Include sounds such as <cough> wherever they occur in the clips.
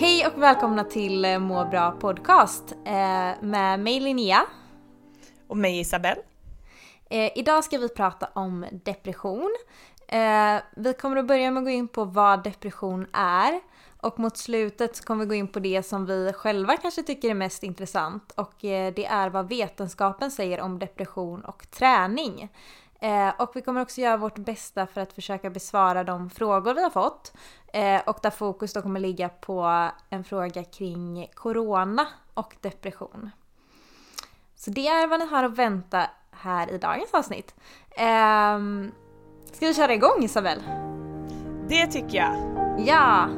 Hej och välkomna till eh, Må bra podcast eh, med mig Linnea. Och mig Isabelle. Eh, idag ska vi prata om depression. Vi kommer att börja med att gå in på vad depression är och mot slutet så kommer vi gå in på det som vi själva kanske tycker är mest intressant och det är vad vetenskapen säger om depression och träning. Och vi kommer också göra vårt bästa för att försöka besvara de frågor vi har fått. Eh, och där fokus då kommer ligga på en fråga kring corona och depression. Så det är vad ni har att vänta här i dagens avsnitt. Ehm, ska vi köra igång Isabel? Det tycker jag. Ja!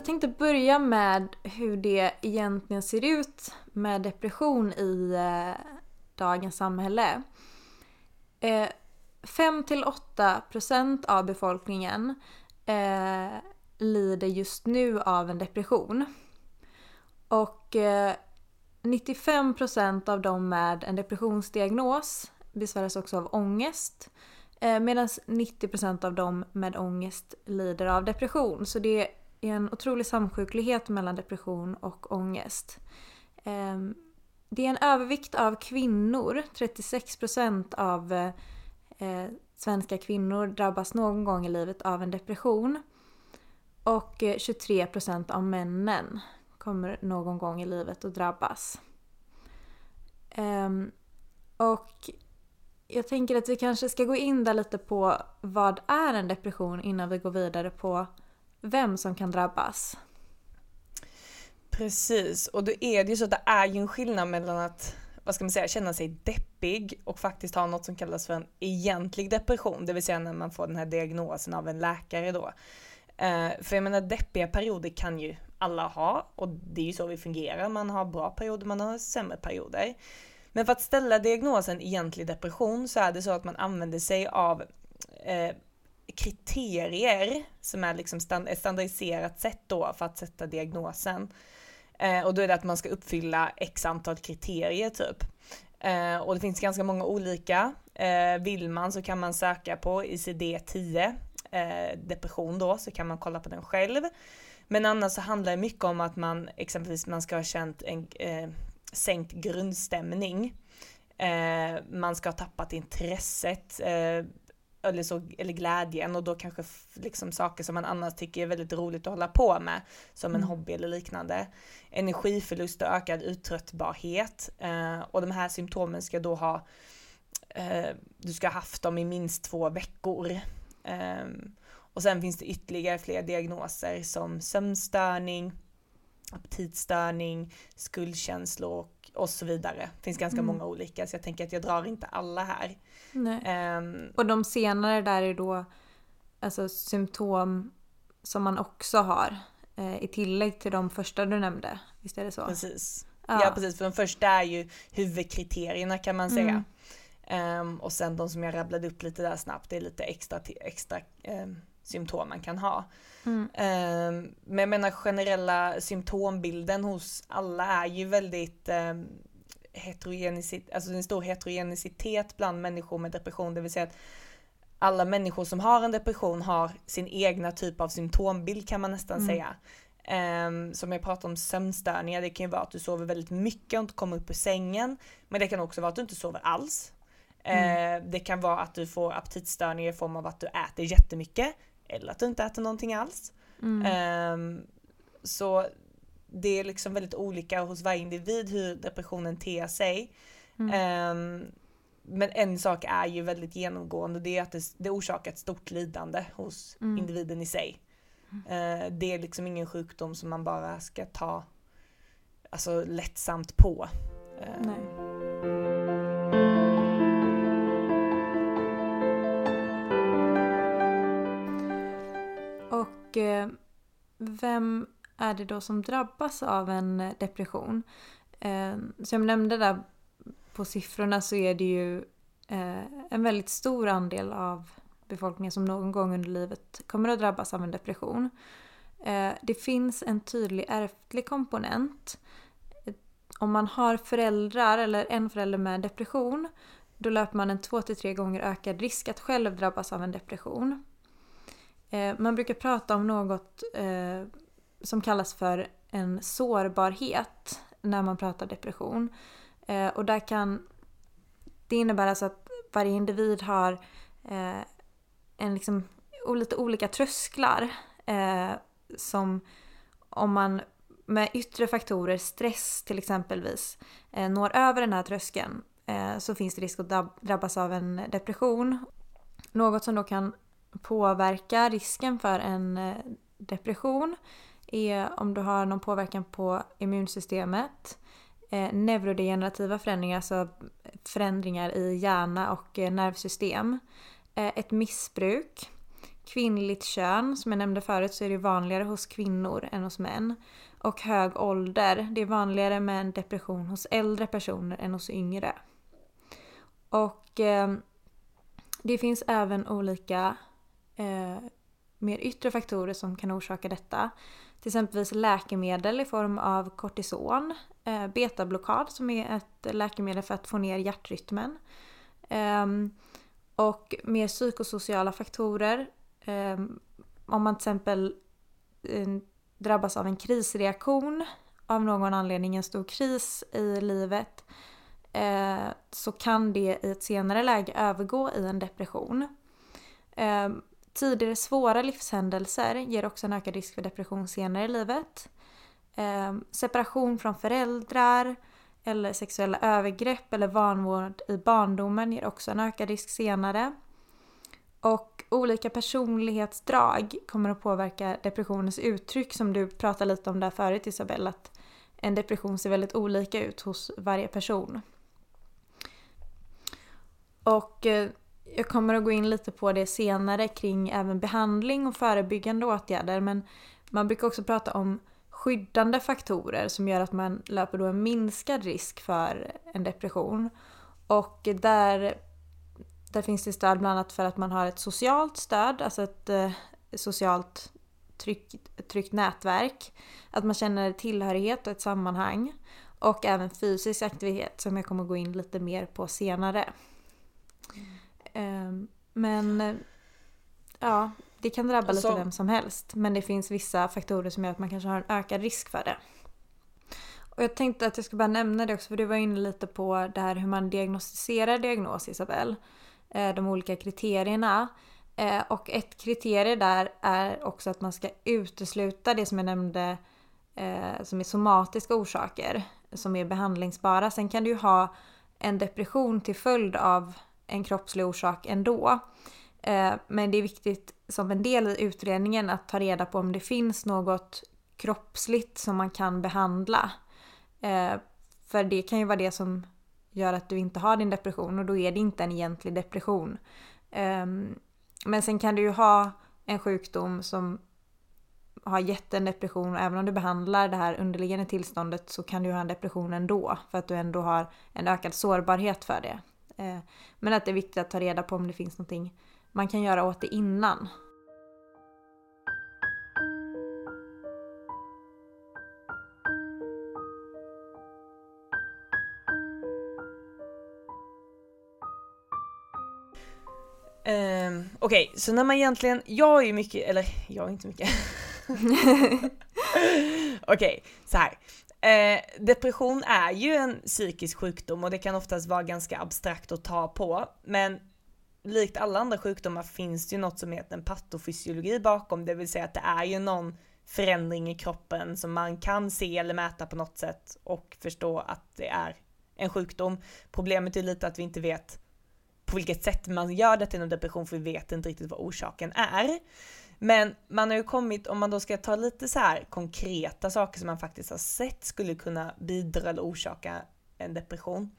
Jag tänkte börja med hur det egentligen ser ut med depression i eh, dagens samhälle. Eh, 5-8% av befolkningen eh, lider just nu av en depression. Och eh, 95% av dem med en depressionsdiagnos besväras också av ångest. Eh, Medan 90% av dem med ångest lider av depression. Så det en otrolig samsjuklighet mellan depression och ångest. Ehm, det är en övervikt av kvinnor. 36% av eh, svenska kvinnor drabbas någon gång i livet av en depression. Och eh, 23% av männen kommer någon gång i livet att drabbas. Ehm, och jag tänker att vi kanske ska gå in där lite på vad är en depression innan vi går vidare på vem som kan drabbas. Precis, och då är det ju så att det är ju en skillnad mellan att vad ska man säga, känna sig deppig och faktiskt ha något som kallas för en egentlig depression, det vill säga när man får den här diagnosen av en läkare då. Eh, för jag menar deppiga perioder kan ju alla ha och det är ju så vi fungerar, man har bra perioder, man har sämre perioder. Men för att ställa diagnosen egentlig depression så är det så att man använder sig av eh, kriterier som är liksom stand ett standardiserat sätt då för att sätta diagnosen. Eh, och då är det att man ska uppfylla x antal kriterier typ. Eh, och det finns ganska många olika. Eh, vill man så kan man söka på ICD-10, eh, depression då, så kan man kolla på den själv. Men annars så handlar det mycket om att man exempelvis man ska ha känt en eh, sänkt grundstämning. Eh, man ska ha tappat intresset, eh, eller, så, eller glädjen och då kanske liksom saker som man annars tycker är väldigt roligt att hålla på med, som en Mm. hobby eller liknande. Energiförlust och ökad uttröttbarhet. Eh, och de här symptomen ska då ha, eh, du ska ha haft dem i minst två veckor. Ehm, och sen finns det ytterligare fler diagnoser som sömnstörning, aptitstörning, skuldkänslor och, och så vidare. Det finns ganska Mm. många olika så jag tänker att jag drar inte alla här. Nej. Ehm, Och de senare där är då alltså symptom som man också har eh, i tillägg till de första du nämnde. Visst är det så? Precis. Ja. Ja. precis, för de första är ju huvudkriterierna kan man säga. Mm. Ehm, och sen de som jag rabblade upp lite där snabbt, det är lite extra, extra ehm, symptom man kan ha. Mm. Eh, men jag menar generella symptombilden hos alla är ju väldigt eh, heterogenicitet, alltså en stor heterogenicitet bland människor med depression, det vill säga att alla människor som har en depression har sin egna typ av symptombild kan man nästan Mm. säga. Um, som jag pratade om sömnstörningar, det kan ju vara att du sover väldigt mycket och inte kommer upp ur sängen. Men det kan också vara att du inte sover alls. Eh, det kan vara att du får aptitstörningar i form av att du äter jättemycket. Eller att du inte äter någonting alls. Mm. Ehm, så det är liksom väldigt olika hos varje individ hur depressionen ter sig. Mm. Ehm, men en sak är ju väldigt genomgående det är att det, det orsakar ett stort lidande hos Mm. individen i sig. Eh, det är liksom ingen sjukdom som man bara ska ta alltså, lättsamt på. Ehm, Nej. Vem är det då som drabbas av en eh, depression? Eh, som jag nämnde där på siffrorna så är det ju eh, en väldigt stor andel av befolkningen som någon gång under livet kommer att drabbas av en depression. Eh, det finns en tydlig ärftlig komponent. Eh, om man har föräldrar eller en förälder med depression då löper man en två till tre gånger ökad risk att själv drabbas av en depression. Eh, man brukar prata om något eh, som kallas för en sårbarhet när man pratar depression. Eh, och där kan det innebär alltså att varje individ har eh, en liksom, lite olika trösklar eh, som om man med yttre faktorer, stress till exempelvis, eh, når över den här tröskeln eh, så finns det risk att drabbas av en depression. Något som då kan påverka risken för en eh, depression är om du har någon påverkan på immunsystemet, eh, neurodegenerativa förändringar, alltså förändringar i hjärna och eh, nervsystem, eh, ett missbruk, kvinnligt kön, som jag nämnde förut så är det vanligare hos kvinnor än hos män, och hög ålder. Det är vanligare med en depression hos äldre personer än hos yngre. Och eh, det finns även olika eh, mer yttre faktorer som kan orsaka detta. Till exempelvis läkemedel i form av kortison, eh, betablockad som är ett läkemedel för att få ner hjärtrytmen. Eh, och mer psykosociala faktorer. Eh, om man till exempel eh, drabbas av en krisreaktion av någon anledning, en stor kris i livet, eh, så kan det i ett senare läge övergå i en depression. Ehm, Tidigare svåra livshändelser ger också en ökad risk för depression senare i livet. Eh, separation från föräldrar eller sexuella övergrepp eller vanvård i barndomen ger också en ökad risk senare. Och olika personlighetsdrag kommer att påverka depressionens uttryck som du pratade lite om där förut Isabelle, att en depression ser väldigt olika ut hos varje person. Och eh, jag kommer att gå in lite på det senare kring även behandling och förebyggande åtgärder men man brukar också prata om skyddande faktorer som gör att man löper då en minskad risk för en depression. Och där, där finns det stöd bland annat för att man har ett socialt stöd, alltså ett eh, socialt tryck, tryggt nätverk. Att man känner tillhörighet och ett sammanhang. Och även fysisk aktivitet som jag kommer gå in lite mer på senare. Mm. Men eh, ja, det kan drabba Alltså- lite vem som helst. Men det finns vissa faktorer som gör att man kanske har en ökad risk för det. Och jag tänkte att jag ska bara nämna det också för du var inne lite på det här hur man diagnostiserar diagnos Isabelle. Eh, De olika kriterierna. Eh, Och ett kriterie där är också att man ska utesluta det som jag nämnde som är somatiska orsaker som är behandlingsbara. Sen kan du ju ha en depression till följd av en kroppslig orsak ändå. Eh, men det är viktigt som en del i utredningen att ta reda på om det finns något kroppsligt som man kan behandla. Eh, för det kan ju vara det som gör att du inte har din depression och då är det inte en egentlig depression. Ehm, men sen kan du ju ha en sjukdom som har gett en depression och även om du behandlar det här underliggande tillståndet så kan du ha en depression ändå för att du ändå har en ökad sårbarhet för det. Eh, men att det är viktigt att ta reda på om det finns någonting man kan göra åt det innan. Um, Okej, okay. så när man egentligen, jag är ju mycket, eller jag är inte mycket. <laughs> <laughs> Okej, okay, så här. Eh, depression är ju en psykisk sjukdom och det kan oftast vara ganska abstrakt att ta på. Men likt alla andra sjukdomar finns det ju något som heter en patofysiologi bakom, det vill säga att det är ju någon förändring i kroppen som man kan se eller mäta på något sätt och förstå att det är en sjukdom. Problemet är lite att vi inte vet på vilket sätt man gör detta inom depression för vi vet inte riktigt vad orsaken är. Men man har ju kommit, om man då ska ta lite så här konkreta saker som man faktiskt har sett skulle kunna bidra eller orsaka en depression.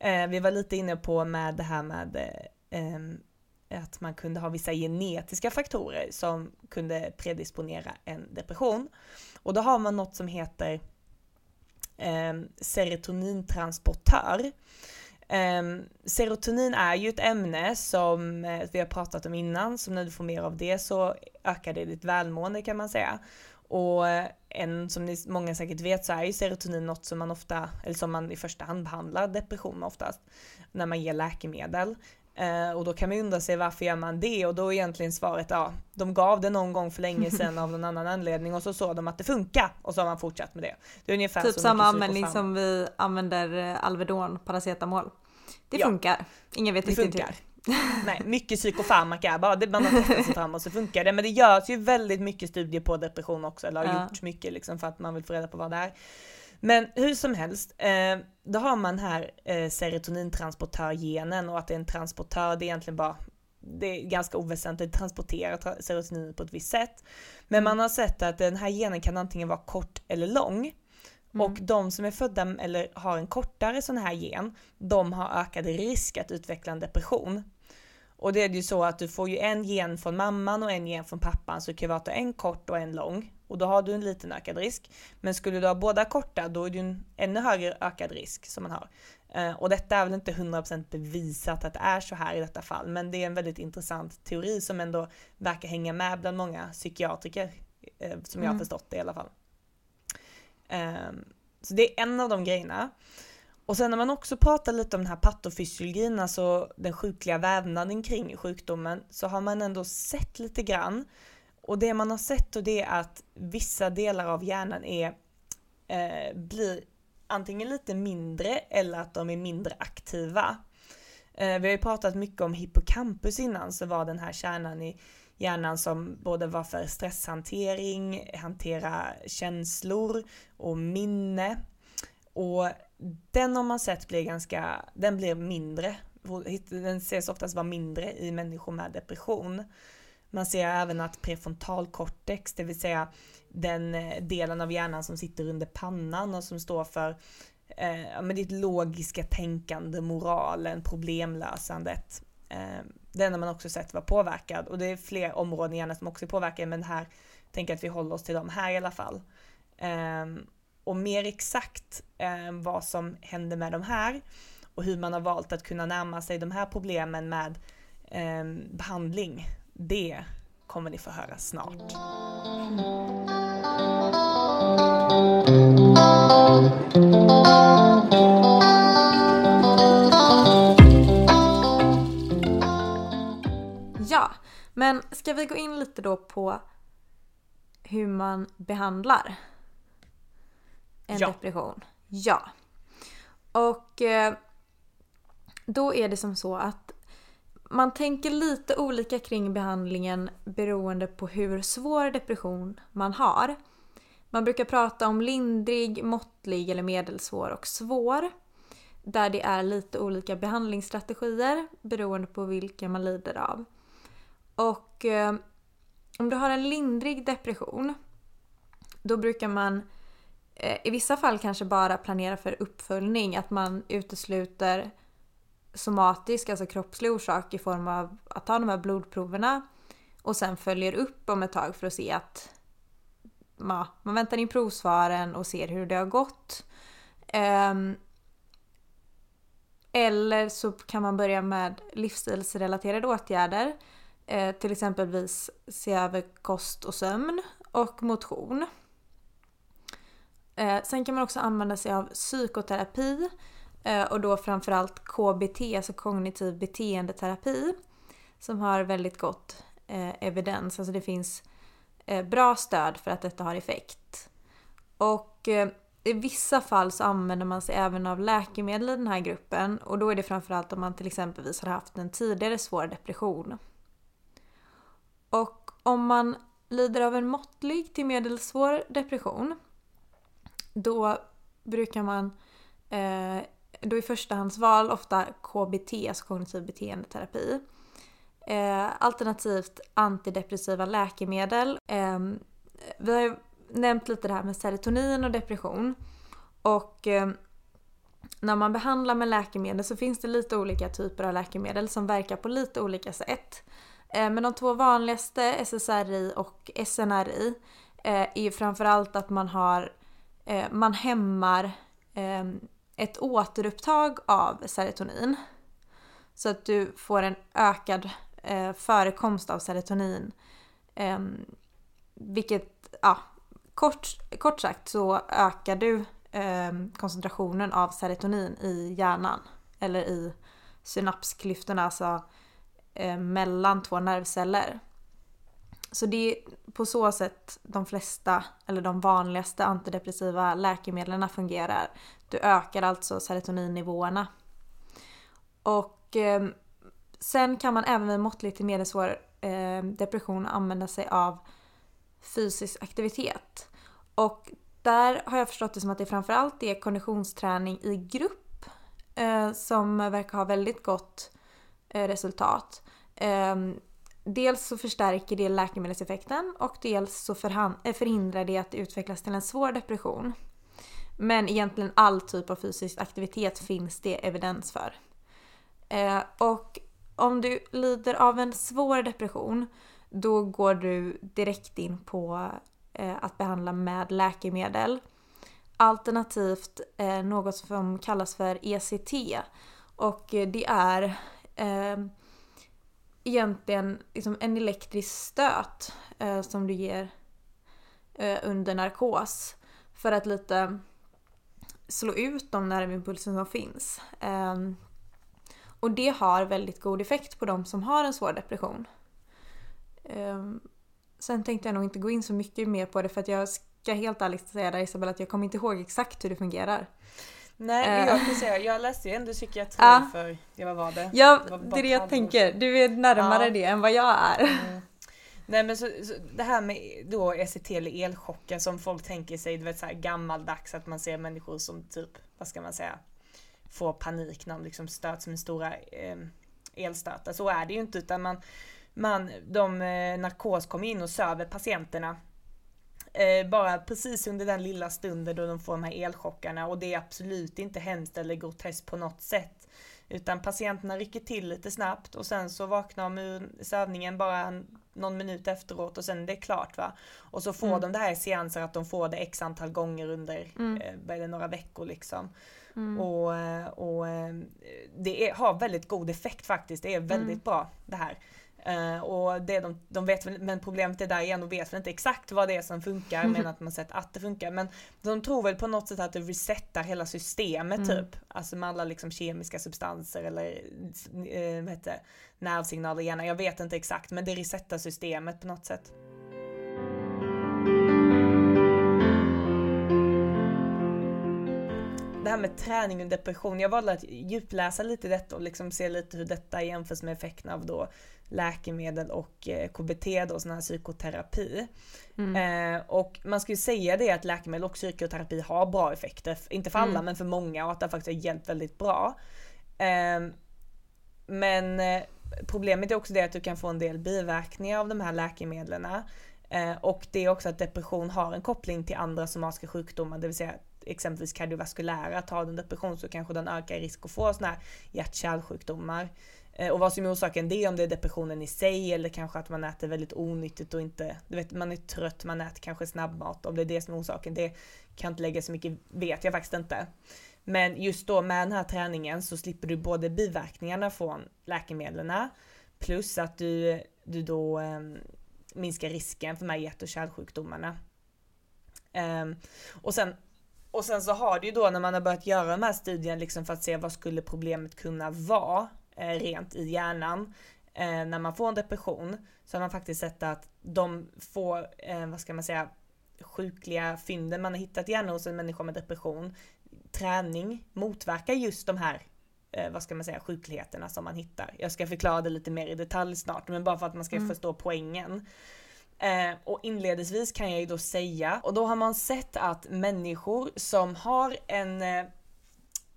Eh, vi var lite inne på med det här med eh, att man kunde ha vissa genetiska faktorer som kunde predisponera en depression. Och då har man något som heter eh, serotonintransportör. Um, serotonin är ju ett ämne som eh, vi har pratat om innan, så när du får mer av det så ökar det ditt välmående kan man säga. Och eh, en, som ni många säkert vet så är ju serotonin något som man ofta, eller som man i första hand behandlar depression med oftast, när man ger läkemedel. Uh, och då kan man undra sig varför gör man det? Och då är egentligen svaret ja, de gav det någon gång för länge sedan av någon annan anledning och så såg de att det funkar och så har man fortsatt med det. Det är ungefär typ samma användning som vi använder Alvedon, paracetamol. Det ja. funkar. Ingen vet det riktigt funkar. Nej, mycket <laughs> psykofarmaka bara, det, man har testat sig fram och så funkar det. Men det görs ju väldigt mycket studier på depression också, eller har ja. gjorts mycket liksom för att man vill få reda på vad det är. Men hur som helst, eh, då har man här eh, serotonintransportörgenen och att det är en transportör, det är egentligen bara det är ganska oväsentligt, transporterar serotonin på ett visst sätt. Men mm. man har sett att den här genen kan antingen vara kort eller lång. Mm. Och de som är födda eller har en kortare sån här gen, de har ökad risk att utveckla en depression. Och det är ju så att du får ju en gen från mamman och en gen från pappan så det kan vara att du har en kort och en lång. Och då har du en liten ökad risk. Men skulle du ha båda korta då är det ju en ännu högre ökad risk som man har. Uh, och detta är väl inte 100% bevisat att det är så här i detta fall, men det är en väldigt intressant teori som ändå verkar hänga med bland många psykiatriker, uh, som mm. jag har mm. förstått det i alla fall. Ehm, så det är en av de grejerna. Och sen när man också pratar lite om den här patofysiologin, alltså den sjukliga vävnaden kring sjukdomen, så har man ändå sett lite grann. Och det man har sett och det är att vissa delar av hjärnan är, eh, blir antingen lite mindre eller att de är mindre aktiva. Eh, vi har ju pratat mycket om hippocampus innan, så var den här kärnan i hjärnan som både var för stresshantering, hantera känslor och minne. Och den har man sett blir ganska, den blir mindre. Den ses oftast vara mindre i människor med depression. Man ser även att prefrontalkortex, det vill säga den eh, delen av hjärnan som sitter under pannan och som står för eh, med ditt logiska tänkande, moralen, problemlösandet. Eh, det enda man också sett var påverkad och det är fler områden i hjärnan som också är påverkade men här tänker jag att vi håller oss till dem här i alla fall. Um, och mer exakt um, vad som händer med de här och hur man har valt att kunna närma sig de här problemen med um, behandling, det kommer ni få höra snart. Men ska vi gå in lite då på hur man behandlar en ja. depression? Ja. Och eh, då är det som så att man tänker lite olika kring behandlingen beroende på hur svår depression man har. Man brukar prata om lindrig, måttlig eller medelsvår och svår. Där det är lite olika behandlingsstrategier beroende på vilka man lider av. Och eh, om du har en lindrig depression då brukar man eh, i vissa fall kanske bara planera för uppföljning, att man utesluter somatisk, alltså kroppslig orsak i form av att ta de här blodproverna och sen följer upp om ett tag för att se att ja, man väntar in provsvaren och ser hur det har gått. Um, eller så kan man börja med livsstilsrelaterade åtgärder Eh, till exempelvis se över kost och sömn och motion. Eh, sen kan man också använda sig av psykoterapi eh, och då framförallt KBT, alltså kognitiv beteendeterapi. som har väldigt gott eh, evidens. Alltså det finns eh, bra stöd för att detta har effekt. Och eh, i vissa fall så använder man sig även av läkemedel i den här gruppen och då är det framförallt om man till exempelvis har haft en tidigare svår depression. Och om man lider av en måttlig till medelsvår depression då brukar man eh, då i förstahandsval ofta KBT, alltså kognitiv beteendeterapi. Eh, alternativt antidepressiva läkemedel. Eh, vi har ju nämnt lite det här med serotonin och depression. Och eh, när man behandlar med läkemedel så finns det lite olika typer av läkemedel som verkar på lite olika sätt. Eh, men de två vanligaste, SSRI och SNRI, eh, är ju framförallt att man har eh, man hämmar ehm, ett återupptag av serotonin. Så att du får en ökad förekomst av serotonin. Ehm, vilket, ja, kort, kort sagt så ökar du ehm, koncentrationen av serotonin i hjärnan. Eller i synapsklyftorna, alltså eh, mellan två nervceller. Så det är på så sätt de flesta, eller de vanligaste antidepressiva läkemedlen fungerar. Du ökar alltså serotoninnivåerna. Och eh, sen kan man även vid måttlig till medelsvår eh, depression använda sig av fysisk aktivitet. Och där har jag förstått det som att det framförallt är konditionsträning i grupp eh, som verkar ha väldigt gott Eh, resultat. Ehm, dels så förstärker det läkemedelseffekten och dels så eh, förhindrar det att det utvecklas till en svår depression. Men egentligen all typ av fysisk aktivitet finns det evidens för. Eh, och om du lider av en svår depression då går du direkt in på att behandla med läkemedel. Alternativt något som kallas för ECT. Och det är Eh, egentligen liksom en elektrisk stöt eh, som du ger eh, under narkos för att lite slå ut de nervimpulser som finns. Eh, och det har väldigt god effekt på de som har en svår depression. Eh, sen tänkte jag nog inte gå in så mycket mer på det för att jag ska helt ärligt säga där Isabella att jag kommer inte ihåg exakt hur det fungerar. Nej, men jag eh. kan säga, jag läste ju ändå psykiatri <laughs> ja. för, ja vad var det? Ja, det, det är det jag tänker. Du är närmare ja. det än vad jag är. Mm. <laughs> Nej men så, så, det här med då ECT eller elchocker som folk tänker sig, du vet så här gammaldags att man ser människor som typ, vad ska man säga, får panik när de liksom stöts med stora eh, elstötar. Så är det ju inte utan man, man de eh, narkos kommer in och söver patienterna Eh, bara precis under den lilla stunden då de får de här elchockarna och det är absolut inte hemskt eller groteskt på något sätt. Utan patienterna rycker till lite snabbt och sen så vaknar de ur sövningen bara någon minut efteråt och sen är det klart va. Och så får mm. de det här i seanser att de får det x antal gånger under mm. eh, några veckor liksom. Mm. Och, eh, och eh, det är, har väldigt god effekt faktiskt. Det är väldigt mm. bra det här. Uh, och det de, de vet men problemet är där igen, de vet väl inte exakt vad det är som funkar men att man sett att det funkar. Men de tror väl på något sätt att det resetar hela systemet mm. typ. Alltså med alla liksom kemiska substanser eller uh, vad heter nervsignaler i hjärnan. Jag vet inte exakt men det resetar systemet på något sätt. det här med träning och depression, jag valde att djupläsa lite detta och liksom se lite hur detta jämförs med effekten av då läkemedel och eh, KBT då, sån här psykoterapi. Mm. Eh, och man ska ju säga det att läkemedel och psykoterapi har bra effekter, inte för alla mm. men för många och att det faktiskt har hjälpt väldigt bra. Eh, men problemet är också det att du kan få en del biverkningar av de här läkemedlen. Eh, och det är också att depression har en koppling till andra somatiska sjukdomar, det vill säga exempelvis kardiovaskulära, att har du en depression så kanske den ökar risk att få sådana här hjärt-kärlsjukdomar. Eh, och vad som är orsaken det är om det är depressionen i sig eller kanske att man äter väldigt onyttigt och inte, du vet man är trött, man äter kanske snabbmat. Om det är det som är orsaken, det kan jag inte lägga så mycket, vet jag faktiskt inte. Men just då med den här träningen så slipper du både biverkningarna från läkemedlen plus att du, du då eh, minskar risken för de här hjärt och kärlsjukdomarna. Eh, och sen och sen så har det ju då när man har börjat göra de här studierna liksom för att se vad skulle problemet kunna vara rent i hjärnan. eh, när man får en depression så har man faktiskt sett att de får, eh, vad ska man säga, sjukliga fynden man har hittat gärna hos en människa med depression, träning motverkar just de här eh, vad ska man säga, sjukligheterna som man hittar. Jag ska förklara det lite mer i detalj snart, men bara för att man ska mm. förstå poängen. Eh, och inledningsvis kan jag ju då säga, och då har man sett att människor som har en, eh,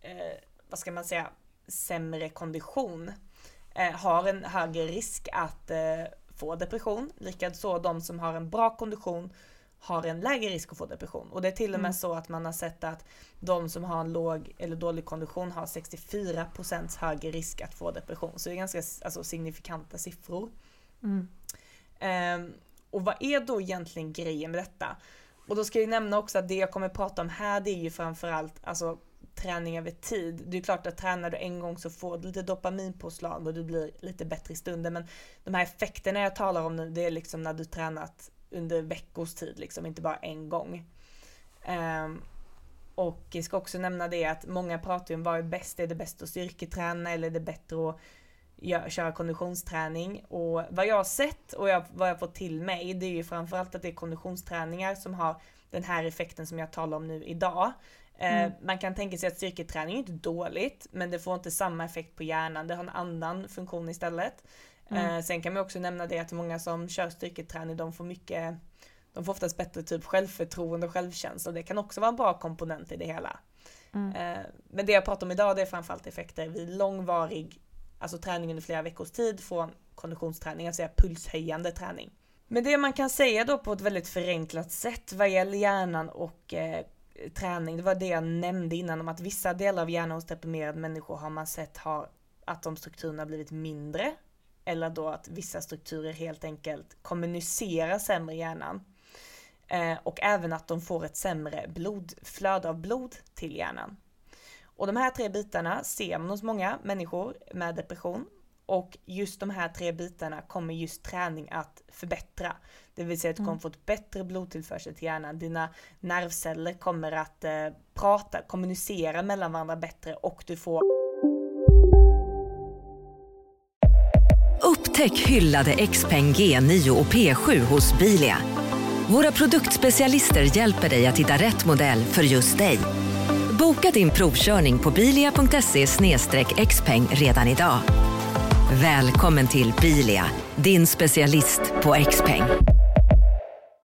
eh vad ska man säga, sämre kondition eh, har en högre risk att eh, få depression. Likaså de som har en bra kondition har en lägre risk att få depression. Och det är till och med mm. så att man har sett att de som har en låg eller dålig kondition har 64% högre risk att få depression. Så det är ganska alltså, signifikanta siffror. Mm. Um, och vad är då egentligen grejen med detta? Och då ska jag nämna också att det jag kommer prata om här det är ju framförallt alltså, träning över tid. Det är klart att tränar du en gång så får du lite dopaminpåslag och du blir lite bättre i stunden. Men de här effekterna jag talar om nu, det är liksom när du tränat under veckors tid, liksom, inte bara en gång. Um, och jag ska också nämna det att många pratar ju om vad är bäst, är det bäst att styrketräna eller är det bättre att gör, köra konditionsträning? Och vad jag har sett och jag, vad jag fått till mig, det är ju framförallt att det är konditionsträningar som har den här effekten som jag talar om nu idag. Eh, mm. Man kan tänka sig att styrketräning är inte dåligt, men det får inte samma effekt på hjärnan. Det har en annan funktion istället. Mm. Eh, sen kan man också nämna det att många som kör styrketräning, de får mycket, de får oftast bättre typ självförtroende och självkänsla det kan också vara en bra komponent i det hela. Mm. Eh, men det jag pratar om idag det är framförallt effekter vid långvarig, alltså träning under flera veckors tid från konditionsträning, alltså pulshöjande träning. Men det man kan säga då på ett väldigt förenklat sätt vad gäller hjärnan och eh, träning, det var det jag nämnde innan om att vissa delar av hjärnan hos deprimerade människor har man sett har att de strukturerna blivit mindre eller då att vissa strukturer helt enkelt kommunicerar sämre i hjärnan. Eh, och även att de får ett sämre blodflöde av blod till hjärnan. Och de här tre bitarna ser man hos många människor med depression och just de här tre bitarna kommer just träning att förbättra. Det vill säga att du kommer mm. få ett bättre blodtillförsel till hjärnan. Dina nervceller kommer att eh, prata, kommunicera mellan varandra bättre och du får Upptäck hyllade XPeng G9 och P7 hos Bilia. Våra produktspecialister hjälper dig att hitta rätt modell för just dig. Boka din provkörning på bilia.se xpeng redan idag. Välkommen till Bilia, din specialist på X-peng.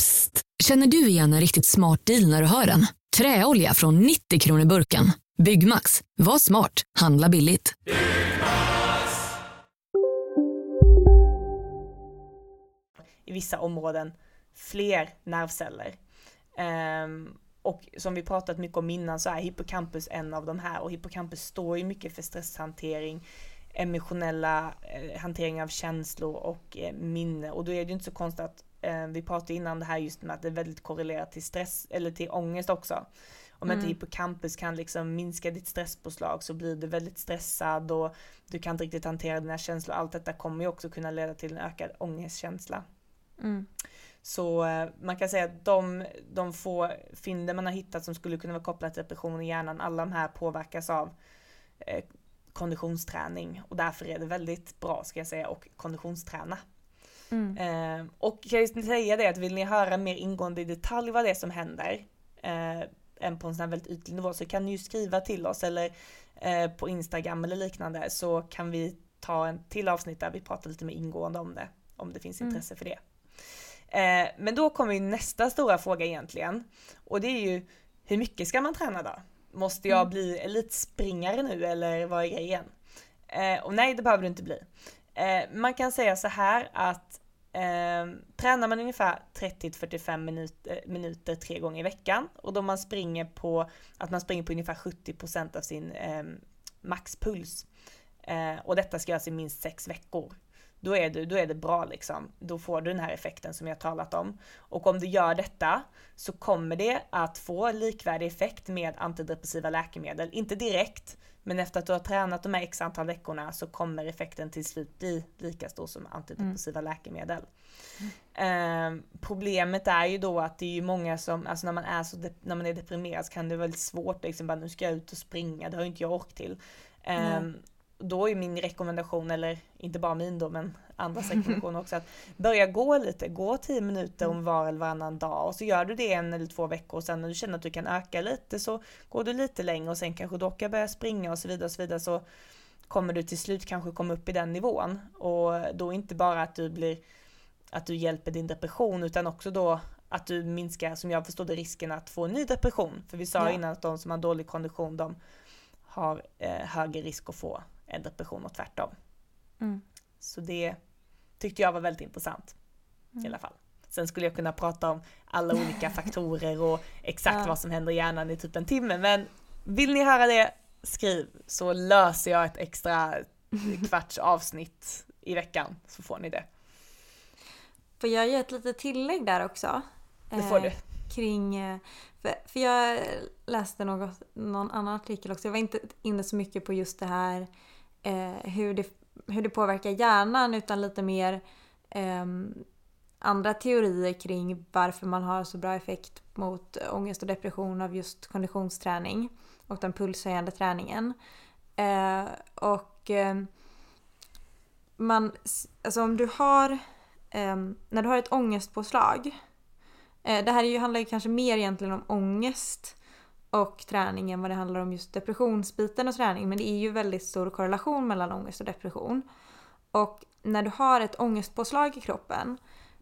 Psst! Känner du igen en riktigt smart deal när du hör den? Träolja från 90 kronor burken. Byggmax. Var smart. Handla billigt. I vissa områden fler nervceller. Um, och som vi pratat mycket om innan så är hippocampus en av de här och hippocampus står ju mycket för stresshantering, emotionella eh, hantering av känslor och eh, minne och då är det ju inte så konstigt att vi pratade innan det här just med att det är väldigt korrelerat till stress eller till ångest också. Om mm. inte hippocampus kan liksom minska ditt stresspåslag så blir du väldigt stressad och du kan inte riktigt hantera dina känslor. Allt detta kommer ju också kunna leda till en ökad ångestkänsla. Mm. Så eh, man kan säga att de, de få fynden man har hittat som skulle kunna vara kopplade till depression i hjärnan, alla de här påverkas av eh, konditionsträning och därför är det väldigt bra ska jag säga och konditionsträna. Mm. Eh, och kan jag säga det att vill ni höra mer ingående i detalj vad det är som händer eh, än på en sån här väldigt ytlig nivå så kan ni ju skriva till oss eller eh, på Instagram eller liknande så kan vi ta en till avsnitt där vi pratar lite mer ingående om det om det finns mm. intresse mm. för det. Eh, men då kommer nästa stora fråga egentligen. Och det är ju, hur mycket ska man träna då? Måste jag mm. bli elitspringare nu eller vad är grejen? Eh, och nej, det behöver du inte bli. Eh, man kan säga så här att eh, tränar man ungefär 30-45 minuter, eh, minuter tre gånger i veckan och då man springer på, att man springer på ungefär 70% av sin eh, maxpuls. Eh, och detta ska göras i minst sex veckor då är, du, då är det bra liksom. Då får du den här effekten som jag talat om. Och om du gör detta så kommer det att få likvärdig effekt med antidepressiva läkemedel. Inte direkt, men efter att du har tränat de här x antal veckorna så kommer effekten till slut bli lika stor som antidepressiva mm. läkemedel. Mm. Eh, problemet är ju då att det är ju många som, alltså när man är så när man är deprimerad så kan det vara väldigt svårt liksom bara nu ska jag ut och springa, det har inte jag ork till. Eh, mm då är min rekommendation, eller inte bara min då, men andras <laughs> rekommendation också, att börja gå lite, gå 10 minuter om var eller varannan dag och så gör du det en eller två veckor och sen när du känner att du kan öka lite så går du lite längre och sen kanske du orkar börja springa och så vidare och så vidare så kommer du till slut kanske komma upp i den nivån och då inte bara att du blir att du hjälper din depression utan också då att du minskar, som jag förstod det, risken att få en ny depression. För vi sa ja. innan att de som har dålig kondition, de har eh, högre risk att få en depression och tvärtom. Mm. Så det tyckte jag var väldigt intressant mm. i alla fall. Sen skulle jag kunna prata om alla olika <laughs> faktorer och exakt ja. vad som händer i hjärnan i typ en timme, men vill ni höra det, skriv så löser jag ett extra <laughs> kvarts avsnitt i veckan så får ni det. Får jag göra ett litet tillägg där också? Det får du. Eh, kring, eh, för, för jag läste något, någon annan artikel också, jag var inte inne så mycket på just det här eh, hur, det, hur det påverkar hjärnan utan lite mer eh, andra teorier kring varför man har så bra effekt mot ångest och depression av just konditionsträning och den pulshöjande träningen. Eh, och eh, man, alltså om du har, eh, när du har ett ångestpåslag, eh, det här ju, handlar ju kanske mer egentligen om ångest och träningen vad det handlar om just depressionsbiten och träning. Men det är ju väldigt stor korrelation mellan ångest och depression. Och när du har ett ångestpåslag i kroppen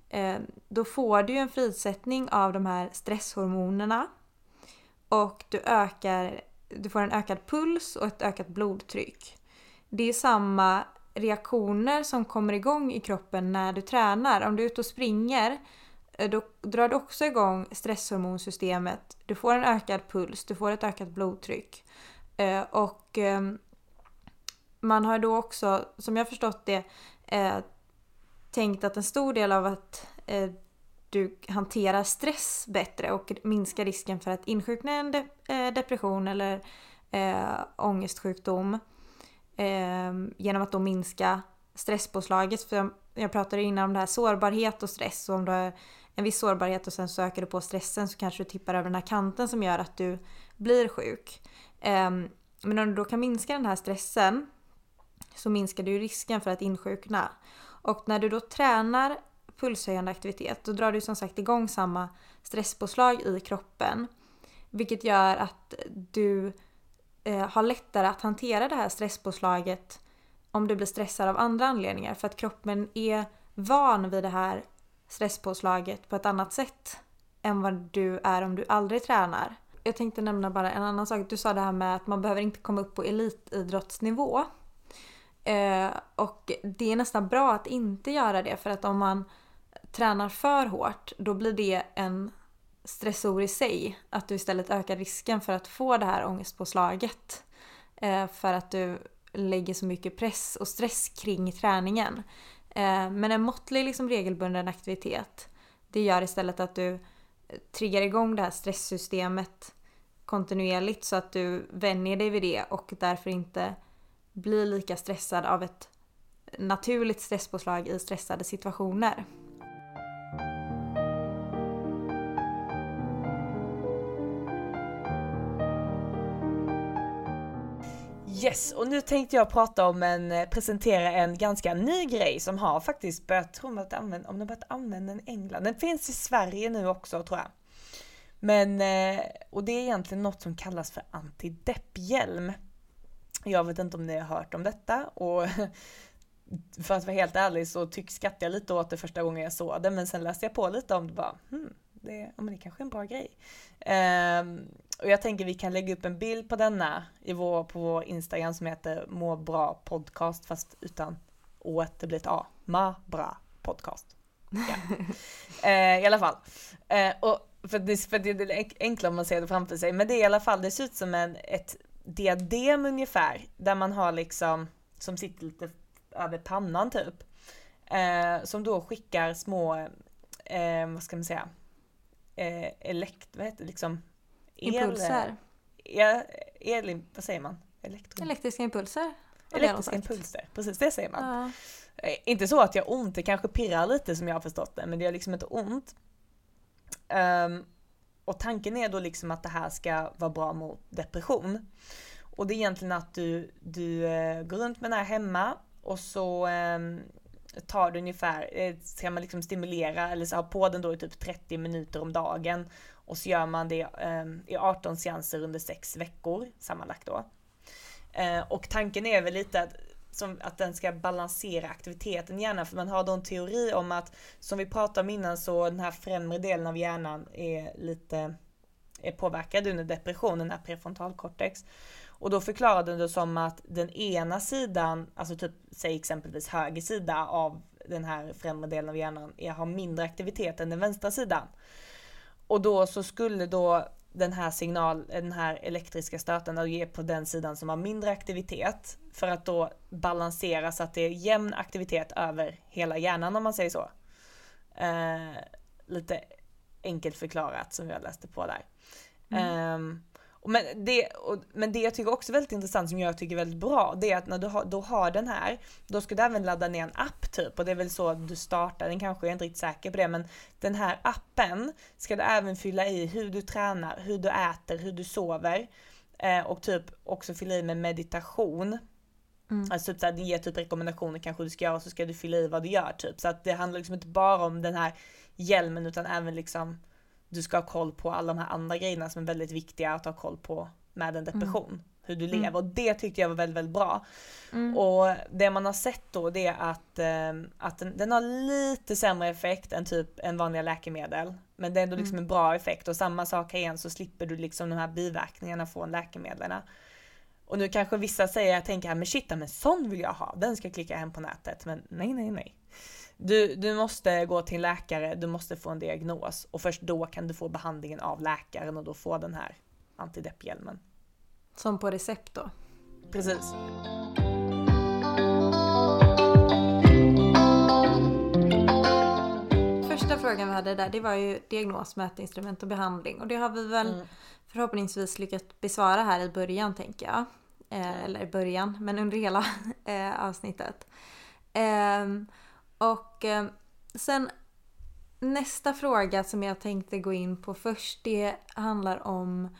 eh, då får du ju en frisättning av de här stresshormonerna. Och du, ökar, du får en ökad puls och ett ökat blodtryck. Det är samma reaktioner som kommer igång i kroppen när du tränar. Om du är ute och springer Eh, då drar du också igång stresshormonsystemet. Du får en ökad puls, du får ett ökat blodtryck. Eh, och ehm, man har då också, som jag förstått det, eh, tänkt att en stor del av att eh, du hanterar stress bättre och minskar risken för att insjukna en eh, depression eller ångestsjukdom ehm, genom att då minska stresspåslaget. För jag pratade innan om det här sårbarhet och stress och om du har en viss sårbarhet och sen så ökar du på stressen så kanske du tippar över den här kanten som gör att du blir sjuk. Ehm, men om du då kan minska den här stressen så minskar du risken för att insjukna. Och när du då tränar pulshöjande aktivitet då drar du som sagt igång samma stresspåslag i kroppen. Vilket gör att du eh, har lättare att hantera det här stresspåslaget om du blir stressad av andra anledningar. För att kroppen är van vid det här stresspåslaget på ett annat sätt än vad du är om du aldrig tränar. Jag tänkte nämna bara en annan sak. Du sa det här med att man behöver inte komma upp på elitidrottsnivå. Eh, och det är nästan bra att inte göra det för att om man tränar för hårt då blir det en stressor i sig. Att du istället ökar risken för att få det här ångestpåslaget. Eh, för att du lägger så mycket press och stress kring träningen. Eh, men en måttlig liksom regelbunden aktivitet det gör istället att du eh, triggar igång det här stresssystemet kontinuerligt så att du vänjer dig vid det och därför inte blir lika stressad av ett naturligt stresspåslag i stressade situationer. Yes, och nu tänkte jag prata om en, eh, presentera en ganska ny grej som har faktiskt börjat, tror man att använda, om de börjat använda den i England. Den finns i Sverige nu också tror jag. Men, eh, och det är egentligen något som kallas för antidepphjälm. Jag vet inte om ni har hört om detta och <laughs> för att vara helt ärlig så tyck skrattade jag lite åt det första gången jag såg det men sen läste jag på lite om det bara hmm, det, ja, men det kanske är en bra grej. Um, och jag tänker vi kan lägga upp en bild på denna i vår, på vår Instagram som heter må bra podcast fast utan å det blir ett a. Ma bra podcast. Ja. uh, <laughs> I alla fall. Uh, och för det, för det är enklare om man ser det framför sig men det är i alla fall, det ser ut som en, ett diadem ungefär där man har liksom som sitter lite över pannan typ. Eh, som då skickar små, eh, vad ska man säga, eh, elekt, vad heter det, liksom? El, Impulser. Ja, el, vad säger man? Elektro... Elektriska impulser. Elektriska impulser, precis det säger man. Ja. Eh, Inte så att jag har ont, det kanske pirrar lite som jag har förstått det, men det gör liksom inte ont. Ehm, och tanken är då liksom att det här ska vara bra mot depression. Och det är egentligen att du, du eh, går runt med den här hemma och så ehm, tar det ungefär, eh, ska man liksom stimulera eller så ha på den då i typ 30 minuter om dagen. Och så gör man det ehm, i 18 seanser under 6 veckor sammanlagt då. Eh, och tanken är väl lite att, som att den ska balansera aktiviteten i hjärnan, för man har då en teori om att, som vi pratade om innan, så den här främre delen av hjärnan är lite är påverkad under depression, den här prefrontalkortex. Och då förklarade det som att den ena sidan, alltså typ säg exempelvis höger sida av den här främre delen av hjärnan, är, har mindre aktivitet än den vänstra sidan. Och då så skulle då den här signal, den här elektriska stöten då ge på den sidan som har mindre aktivitet för att då balansera så att det är jämn aktivitet över hela hjärnan om man säger så. Eh, lite enkelt förklarat som jag läste på där. Ehm, och men, det, och, men det jag tycker också är väldigt intressant som jag tycker är väldigt bra, det är att när du har, då har den här, då ska du även ladda ner en app typ och det är väl så att du startar, den kanske jag är inte riktigt säker på det, men den här appen ska du även fylla i hur du tränar, hur du äter, hur du sover eh, och typ också fylla i med meditation. Alltså typ såhär, det ger typ rekommendationer kanske du ska göra och så ska du fylla i vad du gör typ. Så att det handlar liksom inte bara om den här hjälmen utan även liksom du ska ha koll på alla de här andra grejerna som är väldigt viktiga att ha koll på med en depression. Hur du lever och det tyckte jag var väldigt, väldigt bra. Och det man har sett då det är att, eh, att den, den har lite sämre effekt än typ en vanliga läkemedel. Men det är ändå liksom en bra effekt och samma sak här igen så slipper du liksom de här biverkningarna från läkemedlen. Och nu kanske vissa säger, jag tänker här, men shit, men sån vill jag ha, den ska jag klicka hem på nätet. Men nej, nej, nej. Du, du måste gå till en läkare, du måste få en diagnos och först då kan du få behandlingen av läkaren och då få den här antidepphjälmen. Som på recept då. Precis. Första frågan vi hade där det var ju diagnos, mätinstrument och behandling. Och det har vi väl förhoppningsvis lyckats besvara här i början tänker jag. Eh, eller i början, men under hela <laughs> eh, avsnittet. Ehm, och eh, sen nästa fråga som jag tänkte gå in på först det handlar om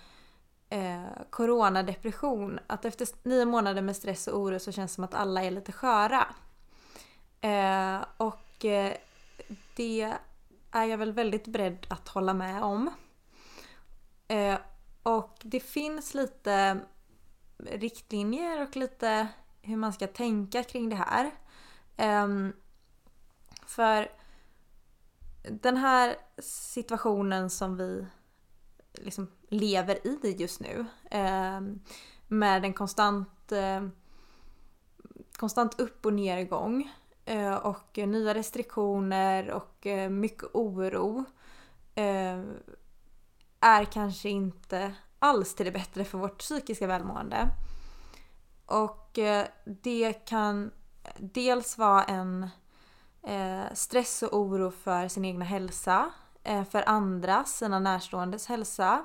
eh, coronadepression. Att efter nio månader med stress och oro så känns det som att alla är lite sköra. Eh, och eh, det är jag väl väldigt beredd att hålla med om. Eh, och det finns lite riktlinjer och lite hur man ska tänka kring det här. Ehm, för den här situationen som vi liksom lever i just nu eh, med en konstant, eh, konstant upp och nedgång eh, och nya restriktioner och eh, mycket oro eh, är kanske inte alls till det bättre för vårt psykiska välmående. Och eh, det kan dels vara en eh, stress och oro för sin egna hälsa, eh, för andras, sina närståendes hälsa.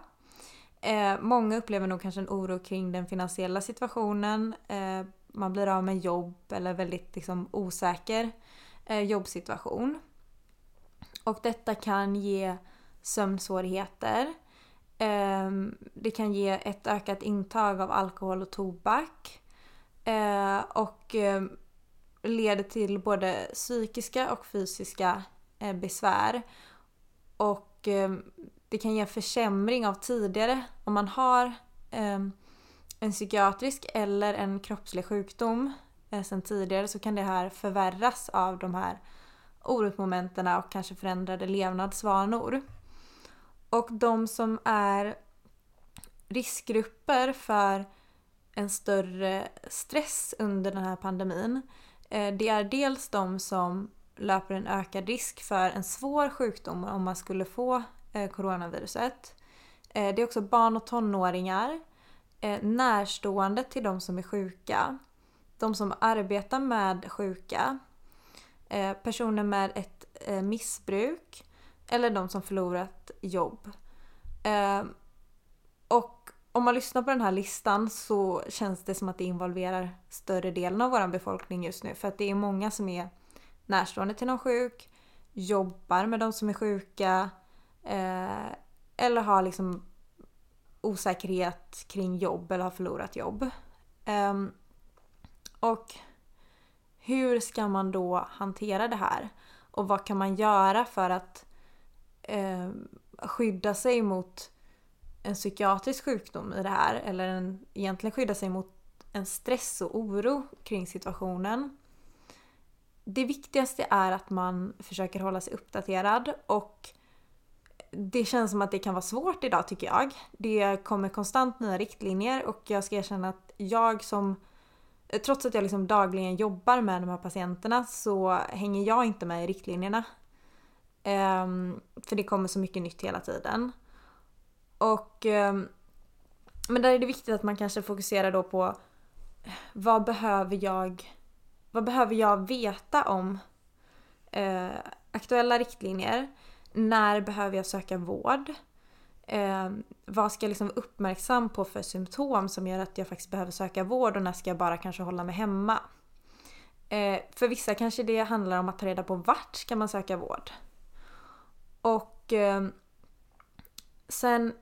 Eh, många upplever nog kanske en oro kring den finansiella situationen. Eh, man blir av med jobb eller väldigt liksom, osäker eh, jobbsituation. Och detta kan ge sömnsvårigheter. Ehm, det kan ge ett ökat intag av alkohol och tobak. Eh, Och eh, leder till både psykiska och fysiska eh, besvär. Och eh, det kan ge en försämring av tidigare om man har eh, en psykiatrisk eller en kroppslig sjukdom eh, sen tidigare så kan det här förvärras av de här orosmomenten och kanske förändrade levnadsvanor. Och de som är riskgrupper för en större stress under den här pandemin eh, Eh, det är dels de som löper en ökad risk för en svår sjukdom om man skulle få eh, coronaviruset. Eh, det är också barn och tonåringar, närstående till de som är sjuka, de som arbetar med sjuka, personer med ett missbruk eller de som förlorat jobb. Och om man lyssnar på den här listan så känns det som att det involverar större delen av vår befolkning just nu. För att det är många som är närstående till någon sjuk, jobbar med de som är sjuka eh, eller har liksom osäkerhet kring jobb eller har förlorat jobb. Eh, och hur ska man då hantera det här? Och vad kan man göra för att eh, skydda sig mot en psykiatrisk sjukdom i det här? Eller en, egentligen skydda sig mot en stress och oro kring situationen. Det viktigaste är att man försöker hålla sig uppdaterad och det känns som att det kan vara svårt idag tycker jag. Det kommer konstant nya riktlinjer och jag ska erkänna att jag som trots att jag liksom dagligen jobbar med de här patienterna så hänger jag inte med i riktlinjerna. Um, för det kommer så mycket nytt hela tiden. Och ehm, Men där är det viktigt att man kanske fokuserar då på vad behöver jag vad behöver jag veta om eh, aktuella riktlinjer? När behöver jag söka vård? Eh, vad ska jag liksom vara uppmärksam på för symptom som gör att jag faktiskt behöver söka vård och när ska jag bara kanske hålla mig hemma? Eh, för vissa kanske det handlar om att ta reda på vart ska man söka vård. Och eh, sen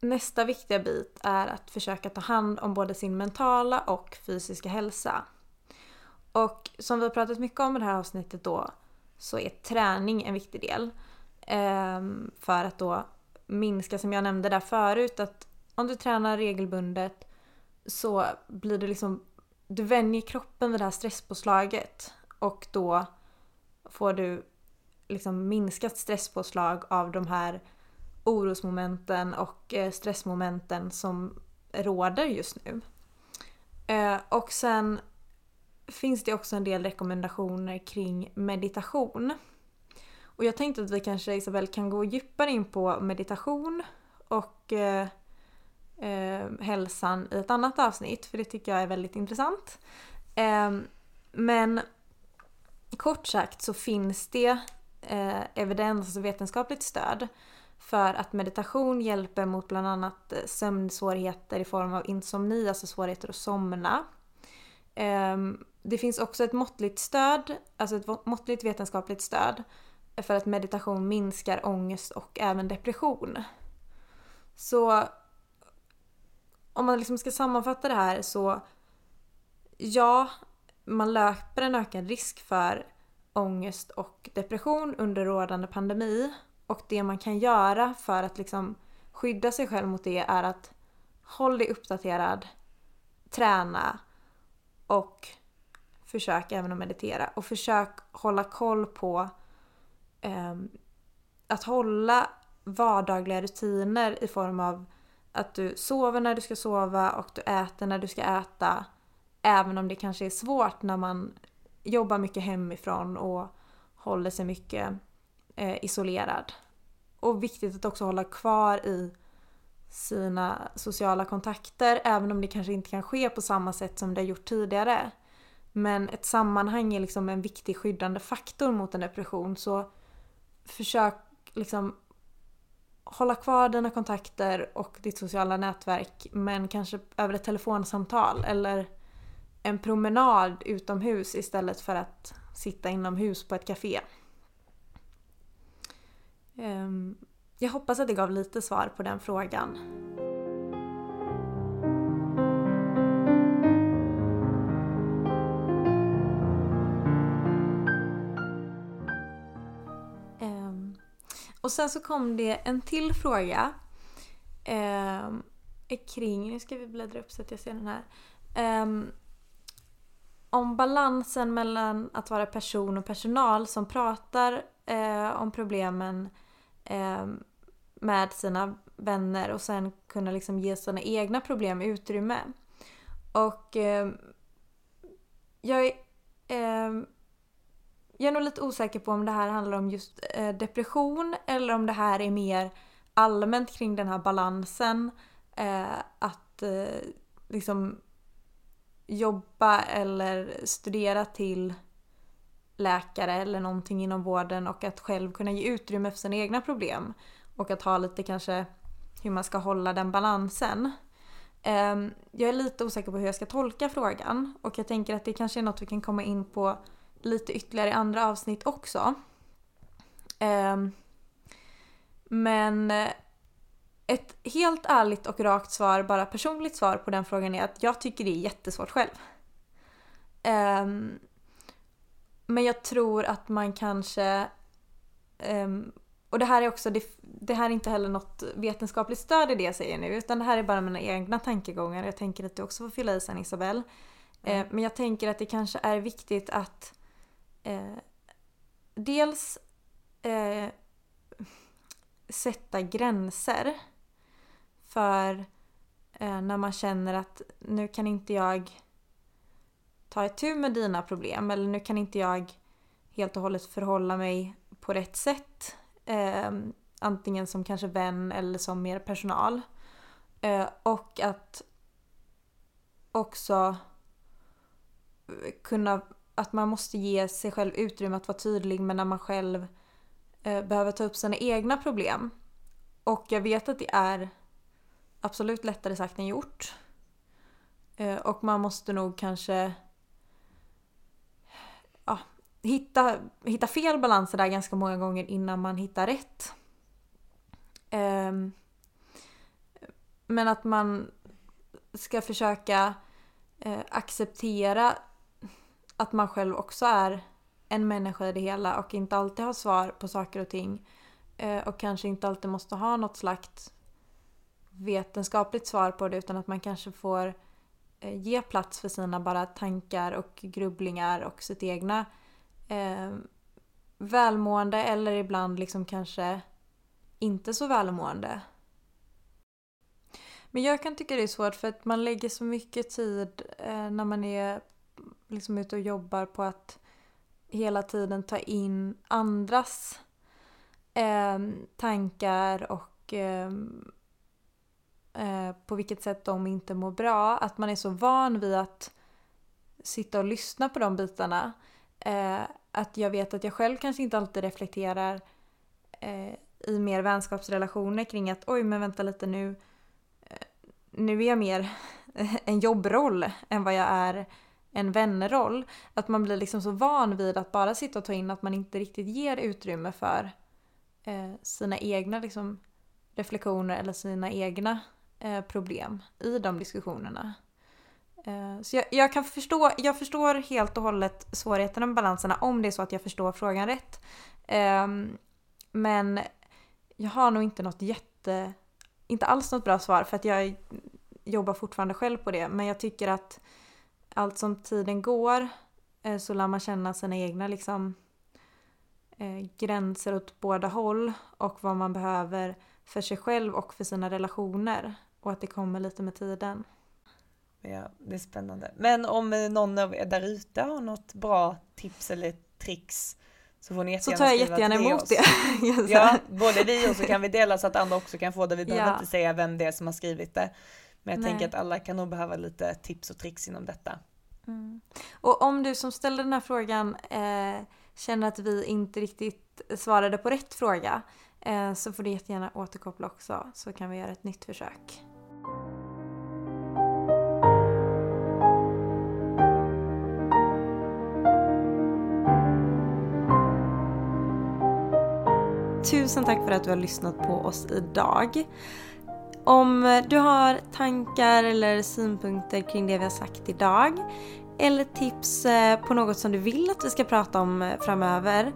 nästa viktiga bit är att försöka ta hand om både sin mentala och fysiska hälsa. Och som vi har pratat mycket om i det här avsnittet då så är träning en viktig del. Ehm, för att då minska som jag nämnde där förut att om du tränar regelbundet så blir det liksom du vänjer kroppen vid det här stresspåslaget och då får du liksom minskat stresspåslag av de här orosmomenten och eh, stressmomenten som råder just nu. Eh, och sen finns det också en del rekommendationer kring meditation. Och jag tänkte att vi kanske Isabel kan gå djupare in på meditation och eh, eh, hälsan i ett annat avsnitt för det tycker jag är väldigt intressant. Eh, men kort sagt så finns det eh, evidens, alltså vetenskapligt stöd för att meditation hjälper mot bland annat eh, sömnsvårigheter i form av insomni, alltså svårigheter att somna. Ehm, det finns också ett måttligt stöd, alltså ett måttligt vetenskapligt stöd för att meditation minskar ångest och även depression. Så om man liksom ska sammanfatta det här så ja, man löper en ökad risk för ångest och depression under rådande pandemi. Och det man kan göra för att liksom skydda sig själv mot det är att håll dig uppdaterad, träna och försök även att meditera. Och försök hålla koll på eh, att hålla vardagliga rutiner i form av att du sover när du ska sova och du äter när du ska äta. Även om det kanske är svårt när man jobbar mycket hemifrån och håller sig mycket eh, isolerad. Och viktigt att också hålla kvar i sina sociala kontakter även om det kanske inte kan ske på samma sätt som det har gjort tidigare. Men ett sammanhang är liksom en viktig skyddande faktor mot en depression så försök liksom hålla kvar dina kontakter och ditt sociala nätverk men kanske över ett telefonsamtal eller en promenad utomhus istället för att sitta inomhus på ett café. Ehm, jag hoppas att det gav lite svar på den frågan. Ehm, och sen så kom det en till fråga eh, kring, nu ska vi bläddra upp så att jag ser den här. Eh, om balansen mellan att vara person och personal som pratar eh, om problemen eh, med sina vänner och sen kunna liksom ge sina egna problem utrymme. Och eh, jag eh, jag är nog lite osäker på om det här handlar om just eh, depression eller om det här är mer allmänt kring den här balansen. Eh, att eh, liksom jobba eller studera till läkare eller någonting inom vården och att själv kunna ge utrymme för sina egna problem. Och att ha lite kanske hur man ska hålla den balansen. Ehm, jag är lite osäker på hur jag ska tolka frågan och jag tänker att det kanske är något vi kan komma in på lite ytterligare i andra avsnitt också. Ehm, men eh, ett helt ärligt och rakt svar, bara personligt svar på den frågan är att jag tycker det är jättesvårt själv. Um, men jag tror att man kanske... Um, och det här är också, det, det, här är inte heller något vetenskapligt stöd i det jag säger nu utan det här är bara mina egna tankegångar. Jag tänker att du också får fylla i sen Isabelle. Mm. Uh, men jag tänker att det kanske är viktigt att uh, dels uh, sätta gränser för när man känner att nu kan inte jag ta itu med dina problem eller nu kan inte jag helt och hållet förhålla mig på rätt sätt. Eh, antingen som kanske vän eller som mer personal. Eh, och att också kunna, att man måste ge sig själv utrymme att vara tydlig men när man själv eh, behöver ta upp sina egna problem. Och jag vet att det är absolut lättare sagt än gjort. Eh, och man måste nog kanske hitta, hitta fel balanser där ganska många gånger innan man hittar rätt. Um, men att man ska försöka uh, acceptera att man själv också är en människa i det hela och inte alltid har svar på saker och ting. Uh, och kanske inte alltid måste ha något slags vetenskapligt svar på det utan att man kanske får eh, ge plats för sina bara tankar och grubblingar och sitt egna eh, välmående eller ibland liksom kanske inte så välmående. Men jag kan tycka det är svårt för att man lägger så mycket tid eh, när man är liksom ute och jobbar på att hela tiden ta in andras eh, tankar och eh, eh på vilket sätt de inte mår bra. Att man är så van vid att sitta och lyssna på de bitarna. Eh, att jag vet att jag själv kanske inte alltid reflekterar eh, i mer vänskapsrelationer kring att oj men vänta lite nu. Eh, nu är jag mer <laughs> en jobbroll än vad jag är en vänroll. Att man blir liksom så van vid att bara sitta och ta in att man inte riktigt ger utrymme för eh, sina egna liksom, reflektioner eller sina egna Eh, problem i de diskussionerna. Eh, så jag, jag, kan förstå, jag förstår helt och hållet svårigheterna med balanserna om det är så att jag förstår frågan rätt. Ehm, men jag har nog inte något jätte, inte alls något bra svar för att jag jobbar fortfarande själv på det. Men jag tycker att allt som tiden går eh, så lär man känna sina egna liksom, eh, gränser åt båda håll och vad man behöver för sig själv och för sina relationer och att det kommer lite med tiden. Ja, det är spännande. Men om någon av er där ute har något bra tips eller tricks så får ni jättegärna Så tar jag jättegärna emot det. <laughs> ja, både vi och så kan vi dela så att andra också kan få det. Vi <laughs> behöver ja. inte säga vem det är som har skrivit det. Men jag Nej. tänker att alla kan nog behöva lite tips och tricks inom detta. Mm. Och om du som ställde den här frågan eh, känner att vi inte riktigt svarade på rätt fråga eh, så får du jättegärna återkoppla också så kan vi göra ett nytt försök. Tusen tack för att du har lyssnat på oss idag. Om du har tankar eller synpunkter kring det vi har sagt idag eller tips eh, på något som du vill att vi ska prata om eh, framöver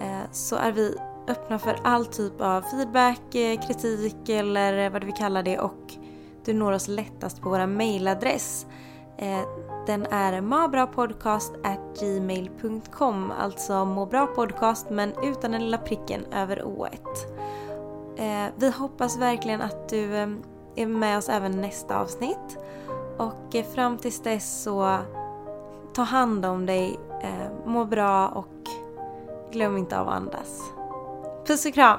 eh, så är vi öppna för all typ av feedback, kritik eller vad du vill kalla det och du når oss lättast på vår mailadress. Den är mabrapodcast@gmail.com, alltså må bra podcast men utan den lilla pricken över ået. Eh, vi hoppas verkligen att du eh, är med oss även nästa avsnitt och eh, fram tills dess så ta hand om dig, må bra och glöm inte av att andas. Puss och kram!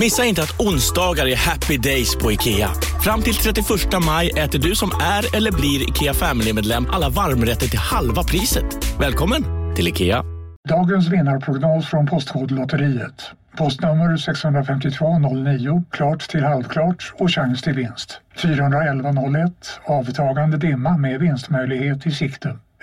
Missa inte att onsdagar är happy days på IKEA. Fram till 31 maj äter du som är eller blir IKEA Family-medlem alla varmrätter till halva priset. Välkommen till IKEA. Dagens vinnarprognos från Postkodlotteriet. Postnummer 65209, klart till halvklart och chans till vinst. 41101, avtagande dimma med vinstmöjlighet i sikte.